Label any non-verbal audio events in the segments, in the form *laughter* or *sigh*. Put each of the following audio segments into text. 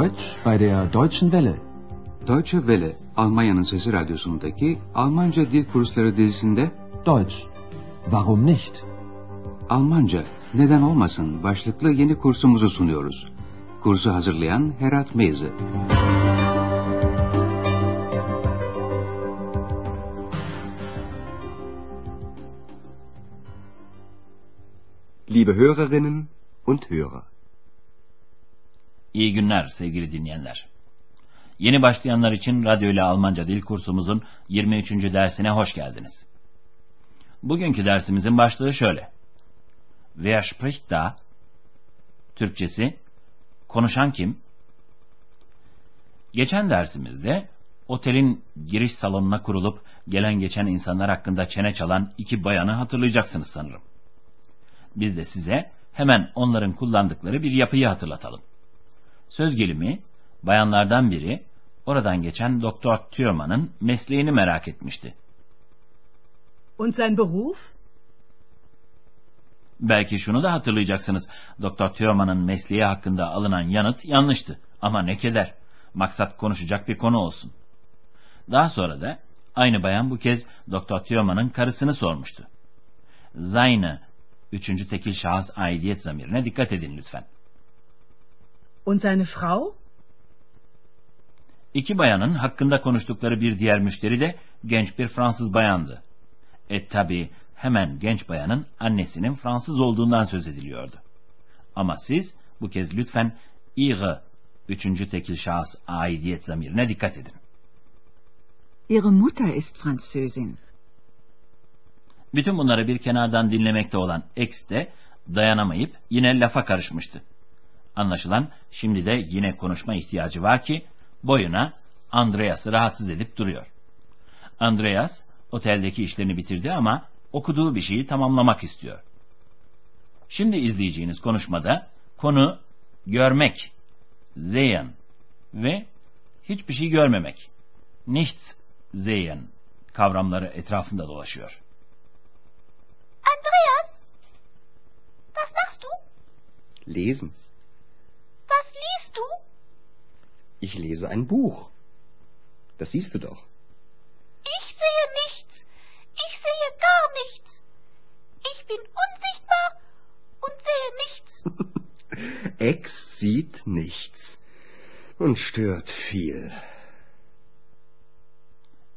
Deutsch bei der Deutschen Welle. Deutsche Welle, Almanya'nın Sesi Radyosu'ndaki Almanca Dil Kursları dizisinde Deutsch. Warum nicht? Almanca, neden olmasın başlıklı yeni kursumuzu sunuyoruz. Kursu hazırlayan Herat Meyze. Liebe Hörerinnen und Hörer. İyi günler sevgili dinleyenler. Yeni başlayanlar için radyo ile Almanca dil kursumuzun 23. dersine hoş geldiniz. Bugünkü dersimizin başlığı şöyle. Wer spricht da? Türkçesi, konuşan kim? Geçen dersimizde otelin giriş salonuna kurulup gelen geçen insanlar hakkında çene çalan iki bayanı hatırlayacaksınız sanırım. Biz de size hemen onların kullandıkları bir yapıyı hatırlatalım. Söz gelimi, bayanlardan biri oradan geçen Doktor Thürmann'ın mesleğini merak etmişti. Und sein Beruf? Belki şunu da hatırlayacaksınız. Doktor Thürmann'ın mesleği hakkında alınan yanıt yanlıştı. Ama ne keder. Maksat konuşacak bir konu olsun. Daha sonra da aynı bayan bu kez Doktor Thürmann'ın karısını sormuştu. Seine üçüncü tekil şahıs aidiyet zamirine dikkat edin lütfen. Und seine Frau? İki bayanın hakkında konuştukları bir diğer müşteri de genç bir Fransız bayandı. E tabi hemen genç bayanın annesinin Fransız olduğundan söz ediliyordu. Ama siz bu kez lütfen ihre üçüncü tekil şahıs aidiyet zamirine dikkat edin. Ihre Mutter ist Französin. Bütün bunları bir kenardan dinlemekte olan X de dayanamayıp yine lafa karışmıştı. Anlaşılan şimdi de yine konuşma ihtiyacı var ki boyuna Andreas'ı rahatsız edip duruyor. Andreas oteldeki işlerini bitirdi ama okuduğu bir şeyi tamamlamak istiyor. Şimdi izleyeceğiniz konuşmada konu görmek, sehen ve hiçbir şey görmemek, nichts sehen kavramları etrafında dolaşıyor. Andreas, was machst du? Lesen. Liest du? Ich lese ein Buch. Das siehst du doch. Ich sehe nichts. Ich sehe gar nichts. Ich bin unsichtbar und sehe nichts. *laughs* Ex sieht nichts und stört viel.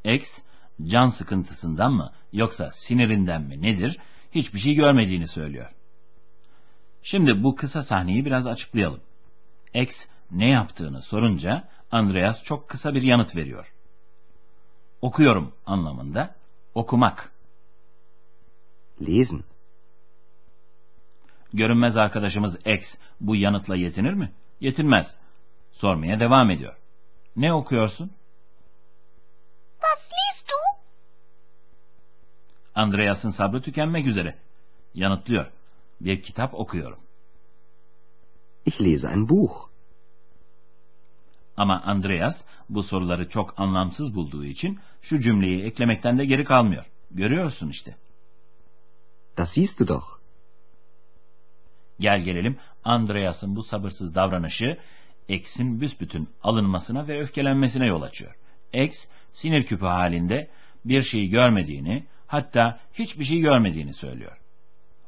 X can sıkıntısından mı yoksa sinirinden mi nedir hiçbir şey görmediğini söylüyor. Şimdi bu kısa sahneyi biraz açıklayalım. X ne yaptığını sorunca Andreas çok kısa bir yanıt veriyor. Okuyorum anlamında okumak. Lesen. Görünmez arkadaşımız X bu yanıtla yetinir mi? Yetinmez. Sormaya devam ediyor. Ne okuyorsun? Was liest du? Andreas'ın sabrı tükenmek üzere. Yanıtlıyor. Bir kitap okuyorum. Ich lese ein Buch. Ama Andreas bu soruları çok anlamsız bulduğu için şu cümleyi eklemekten de geri kalmıyor. Görüyorsun işte. Das siehst du doch. Gel gelelim Andreas'ın bu sabırsız davranışı X'in büsbütün alınmasına ve öfkelenmesine yol açıyor. X sinir küpü halinde bir şeyi görmediğini hatta hiçbir şey görmediğini söylüyor.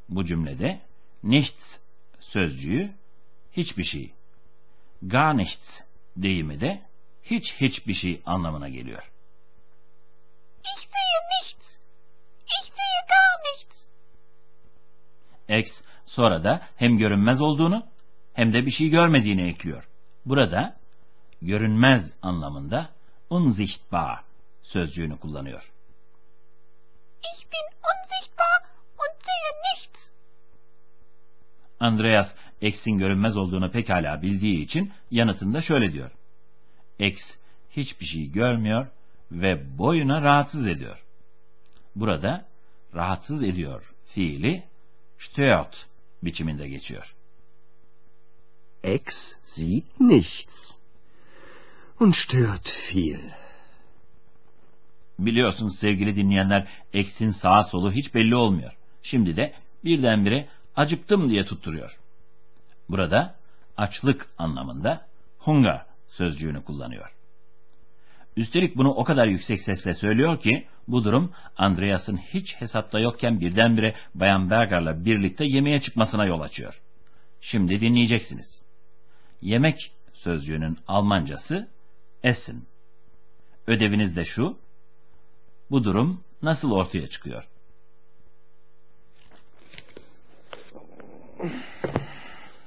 Bu cümlede nichts sözcüğü hiçbir şey, gar nichts deyimi de hiç hiçbir şey anlamına geliyor. Ich sehe nichts. Ich sehe gar nichts. X sonra da hem görünmez olduğunu hem de bir şey görmediğini ekliyor. Burada görünmez anlamında unsichtbar sözcüğünü kullanıyor. Ich bin unsichtbar und sehe nichts. Andreas X'in görünmez olduğunu pekala bildiği için yanıtında şöyle diyor. X hiçbir şey görmüyor ve boyuna rahatsız ediyor. Burada rahatsız ediyor fiili stört biçiminde geçiyor. Ex sieht nichts und stört viel. Biliyorsunuz sevgili dinleyenler X'in sağa solu hiç belli olmuyor. Şimdi de birdenbire acıktım diye tutturuyor. Burada açlık anlamında hunger sözcüğünü kullanıyor. Üstelik bunu o kadar yüksek sesle söylüyor ki bu durum Andreas'ın hiç hesapta yokken birdenbire Bayan Berger'la birlikte yemeğe çıkmasına yol açıyor. Şimdi dinleyeceksiniz. Yemek sözcüğünün Almancası Essen. Ödeviniz de şu. Bu durum nasıl ortaya çıkıyor?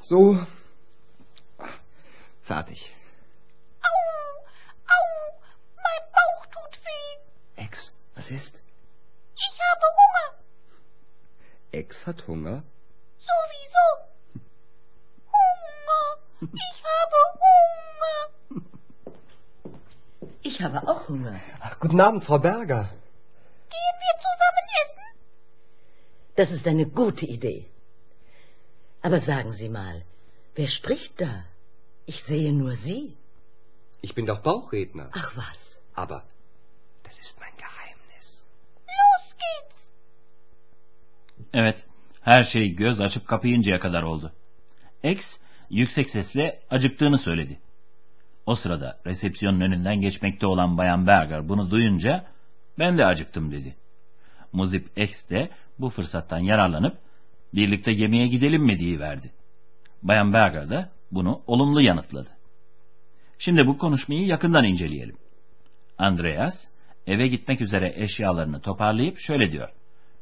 So. Fertig. Au, au, mein Bauch tut weh. Ex, was ist? Ich habe Hunger. Ex hat Hunger. Sowieso. Hunger. Ich habe Hunger. Ich habe auch Hunger. Ach, guten Abend, Frau Berger. Gehen wir zusammen essen? Das ist eine gute Idee. Aber sagen Sie mal, wer spricht da? Ich sehe nur Sie. Ich bin doch Bauchredner. Ach was. Aber das ist mein Geheimnis. Los geht's. Evet, her şey göz açıp kapayıncaya kadar oldu. X yüksek sesle acıktığını söyledi. O sırada resepsiyonun önünden geçmekte olan Bayan Berger bunu duyunca ben de acıktım dedi. Muzip X de bu fırsattan yararlanıp birlikte yemeğe gidelim mi diye verdi. Bayan Berger de bunu olumlu yanıtladı. Şimdi bu konuşmayı yakından inceleyelim. Andreas eve gitmek üzere eşyalarını toparlayıp şöyle diyor.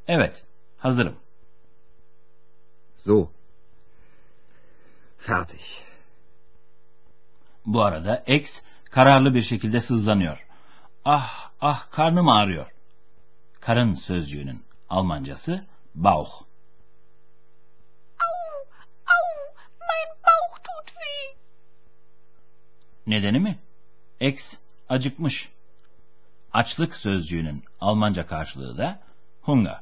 Evet, hazırım. So. Fertig. Bu arada X kararlı bir şekilde sızlanıyor. Ah, ah karnım ağrıyor. Karın sözcüğünün Almancası Bauch. Nedeni mi? X acıkmış. Açlık sözcüğünün Almanca karşılığı da Hunger.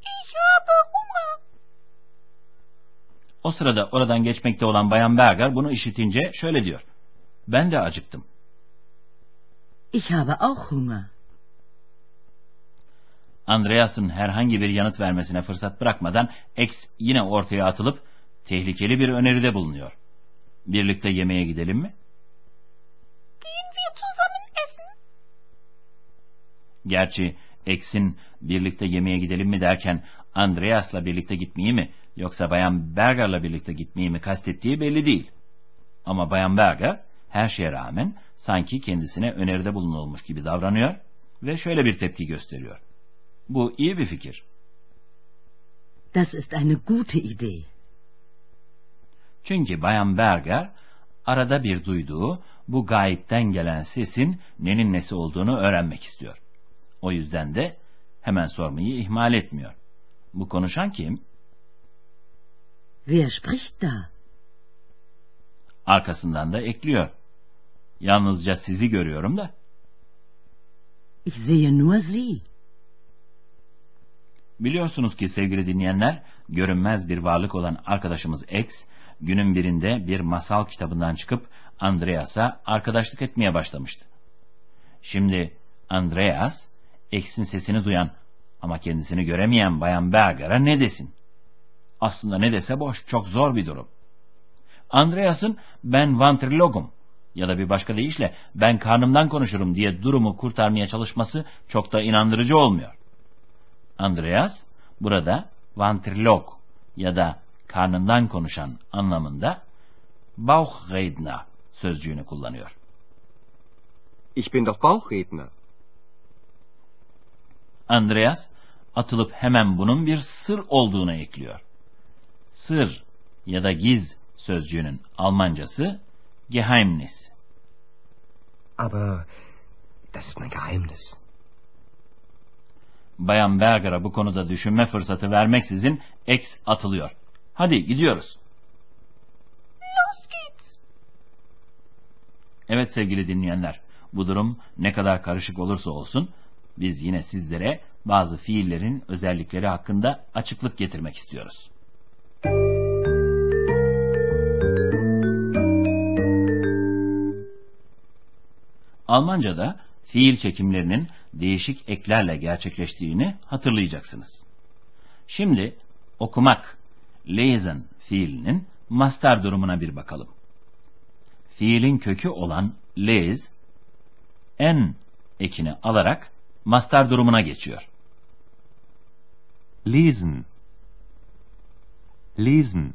Ich habe Hunger. O sırada oradan geçmekte olan Bayan Berger bunu işitince şöyle diyor. Ben de acıktım. Ich habe auch Hunger. Andreas'ın herhangi bir yanıt vermesine fırsat bırakmadan X yine ortaya atılıp tehlikeli bir öneride bulunuyor. Birlikte yemeğe gidelim mi? Gehen wir zusammen essen? Gerçi X'in birlikte yemeğe gidelim mi derken Andreas'la birlikte gitmeyi mi yoksa Bayan Berger'la birlikte gitmeyi mi kastettiği belli değil. Ama Bayan Berger her şeye rağmen sanki kendisine öneride bulunulmuş gibi davranıyor ve şöyle bir tepki gösteriyor. Bu iyi bir fikir. Das ist eine gute Idee. Çünkü Bayan Berger arada bir duyduğu bu gayipten gelen sesin nenin nesi olduğunu öğrenmek istiyor. O yüzden de hemen sormayı ihmal etmiyor. Bu konuşan kim? Wer spricht da? Arkasından da ekliyor. Yalnızca sizi görüyorum da. Ich sehe nur Sie. Biliyorsunuz ki sevgili dinleyenler, görünmez bir varlık olan arkadaşımız X, günün birinde bir masal kitabından çıkıp Andreas'a arkadaşlık etmeye başlamıştı. Şimdi Andreas, X'in sesini duyan ama kendisini göremeyen Bayan Berger'a ne desin? Aslında ne dese boş, çok zor bir durum. Andreas'ın ben vantrilogum ya da bir başka deyişle ben karnımdan konuşurum diye durumu kurtarmaya çalışması çok da inandırıcı olmuyor. Andreas burada vantrilog ya da karnından konuşan anlamında Bauchredner sözcüğünü kullanıyor. Ich bin doch Bauchredner. Andreas atılıp hemen bunun bir sır olduğuna ekliyor. Sır ya da giz sözcüğünün Almancası Geheimnis. Aber das ist mein Geheimnis. Bayan Berger'a bu konuda düşünme fırsatı vermeksizin X atılıyor. Hadi gidiyoruz. Los geht's. Evet sevgili dinleyenler, bu durum ne kadar karışık olursa olsun, biz yine sizlere bazı fiillerin özellikleri hakkında açıklık getirmek istiyoruz. Almanca'da fiil çekimlerinin değişik eklerle gerçekleştiğini hatırlayacaksınız. Şimdi okumak, lesen fiilinin master durumuna bir bakalım. fiilin kökü olan les, en ekini alarak mastar durumuna geçiyor. Lesen. Lesen.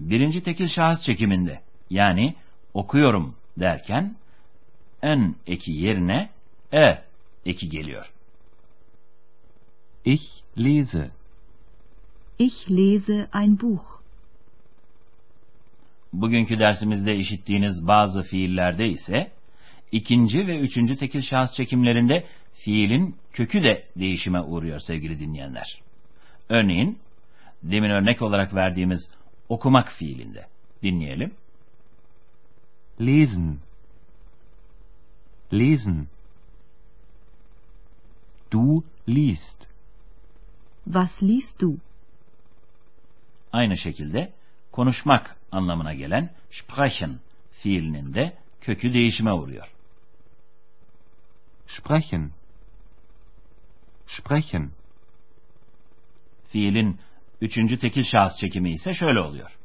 Birinci tekil şahıs çekiminde yani okuyorum derken en eki yerine e eki geliyor. Ich lese. Ich lese ein Buch. Bugünkü dersimizde işittiğiniz bazı fiillerde ise ikinci ve üçüncü tekil şahıs çekimlerinde fiilin kökü de değişime uğruyor sevgili dinleyenler. Örneğin demin örnek olarak verdiğimiz okumak fiilinde dinleyelim. Lesen. Lesen. Du liest. Was liest du? Aynı şekilde konuşmak anlamına gelen sprechen fiilinin de kökü değişime uğruyor. Sprechen. Sprechen. Fiilin üçüncü tekil şahıs çekimi ise şöyle oluyor.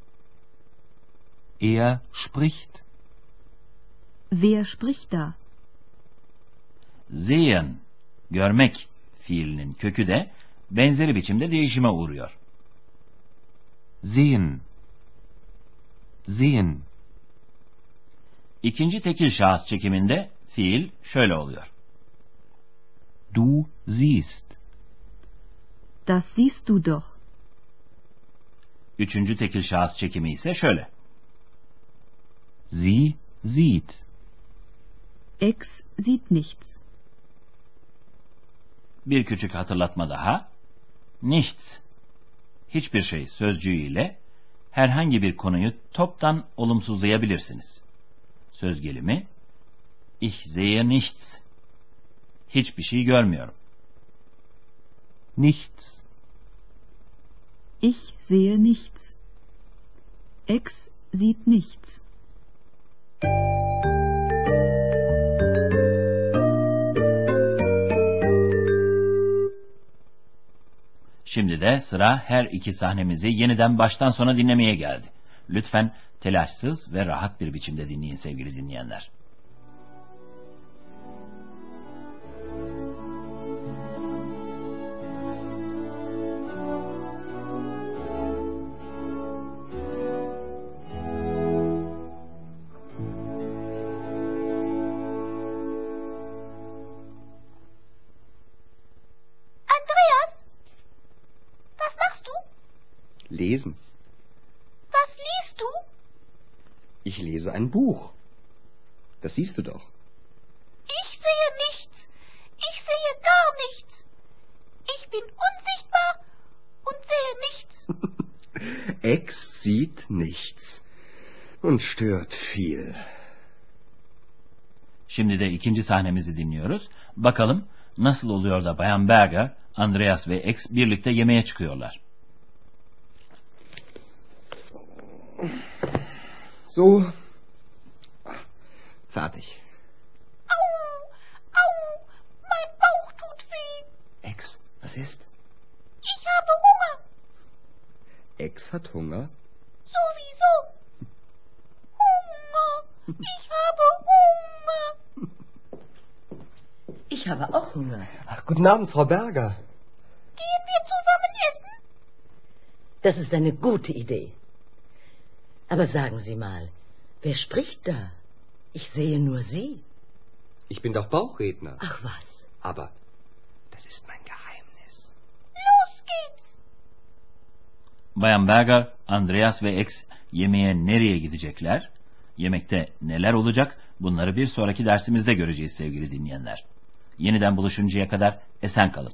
Er spricht. Wer spricht da? Sehen, görmek fiilinin kökü de benzeri biçimde değişime uğruyor. Sehen. Sehen. İkinci tekil şahıs çekiminde fiil şöyle oluyor. Du siehst. Das siehst du doch. Üçüncü tekil şahıs çekimi ise şöyle. Sie sieht. Ex sieht nichts. Bir küçük hatırlatma daha. Nichts, hiçbir şey sözcüğüyle herhangi bir konuyu toptan olumsuzlayabilirsiniz. Söz gelimi, ich sehe nichts. Hiçbir şey görmüyorum. Nichts. Ich sehe nichts. Ex sieht nichts. Şimdi de sıra her iki sahnemizi yeniden baştan sona dinlemeye geldi. Lütfen telaşsız ve rahat bir biçimde dinleyin sevgili dinleyenler. Lesen. Was liest du? Ich lese ein Buch. Das siehst du doch. Ich sehe nichts. Ich sehe gar nichts. Ich bin unsichtbar und sehe nichts. *laughs* Ex sieht nichts und stört viel. Şimdi de ikinci sahnemizi dinliyoruz. Bakalım nasıl oluyor da Bayan Berger, Andreas ve X birlikte yemeğe çıkıyorlar. So. Fertig. Au, au, mein Bauch tut weh. Ex, was ist? Ich habe Hunger. Ex hat Hunger. Sowieso. Hunger. Ich habe Hunger. Ich habe auch Hunger. Ach, guten Abend, Frau Berger. Gehen wir zusammen essen? Das ist eine gute Idee. Aber sagen Sie mal, wer spricht da? Ich sehe nur Sie. Ich bin doch Bauchredner. Ach was. Aber das ist mein Geheimnis. Los geht's. Bayan Berger, Andreas ve X yemeğe nereye gidecekler? Yemekte neler olacak? Bunları bir sonraki dersimizde göreceğiz sevgili dinleyenler. Yeniden buluşuncaya kadar esen kalın.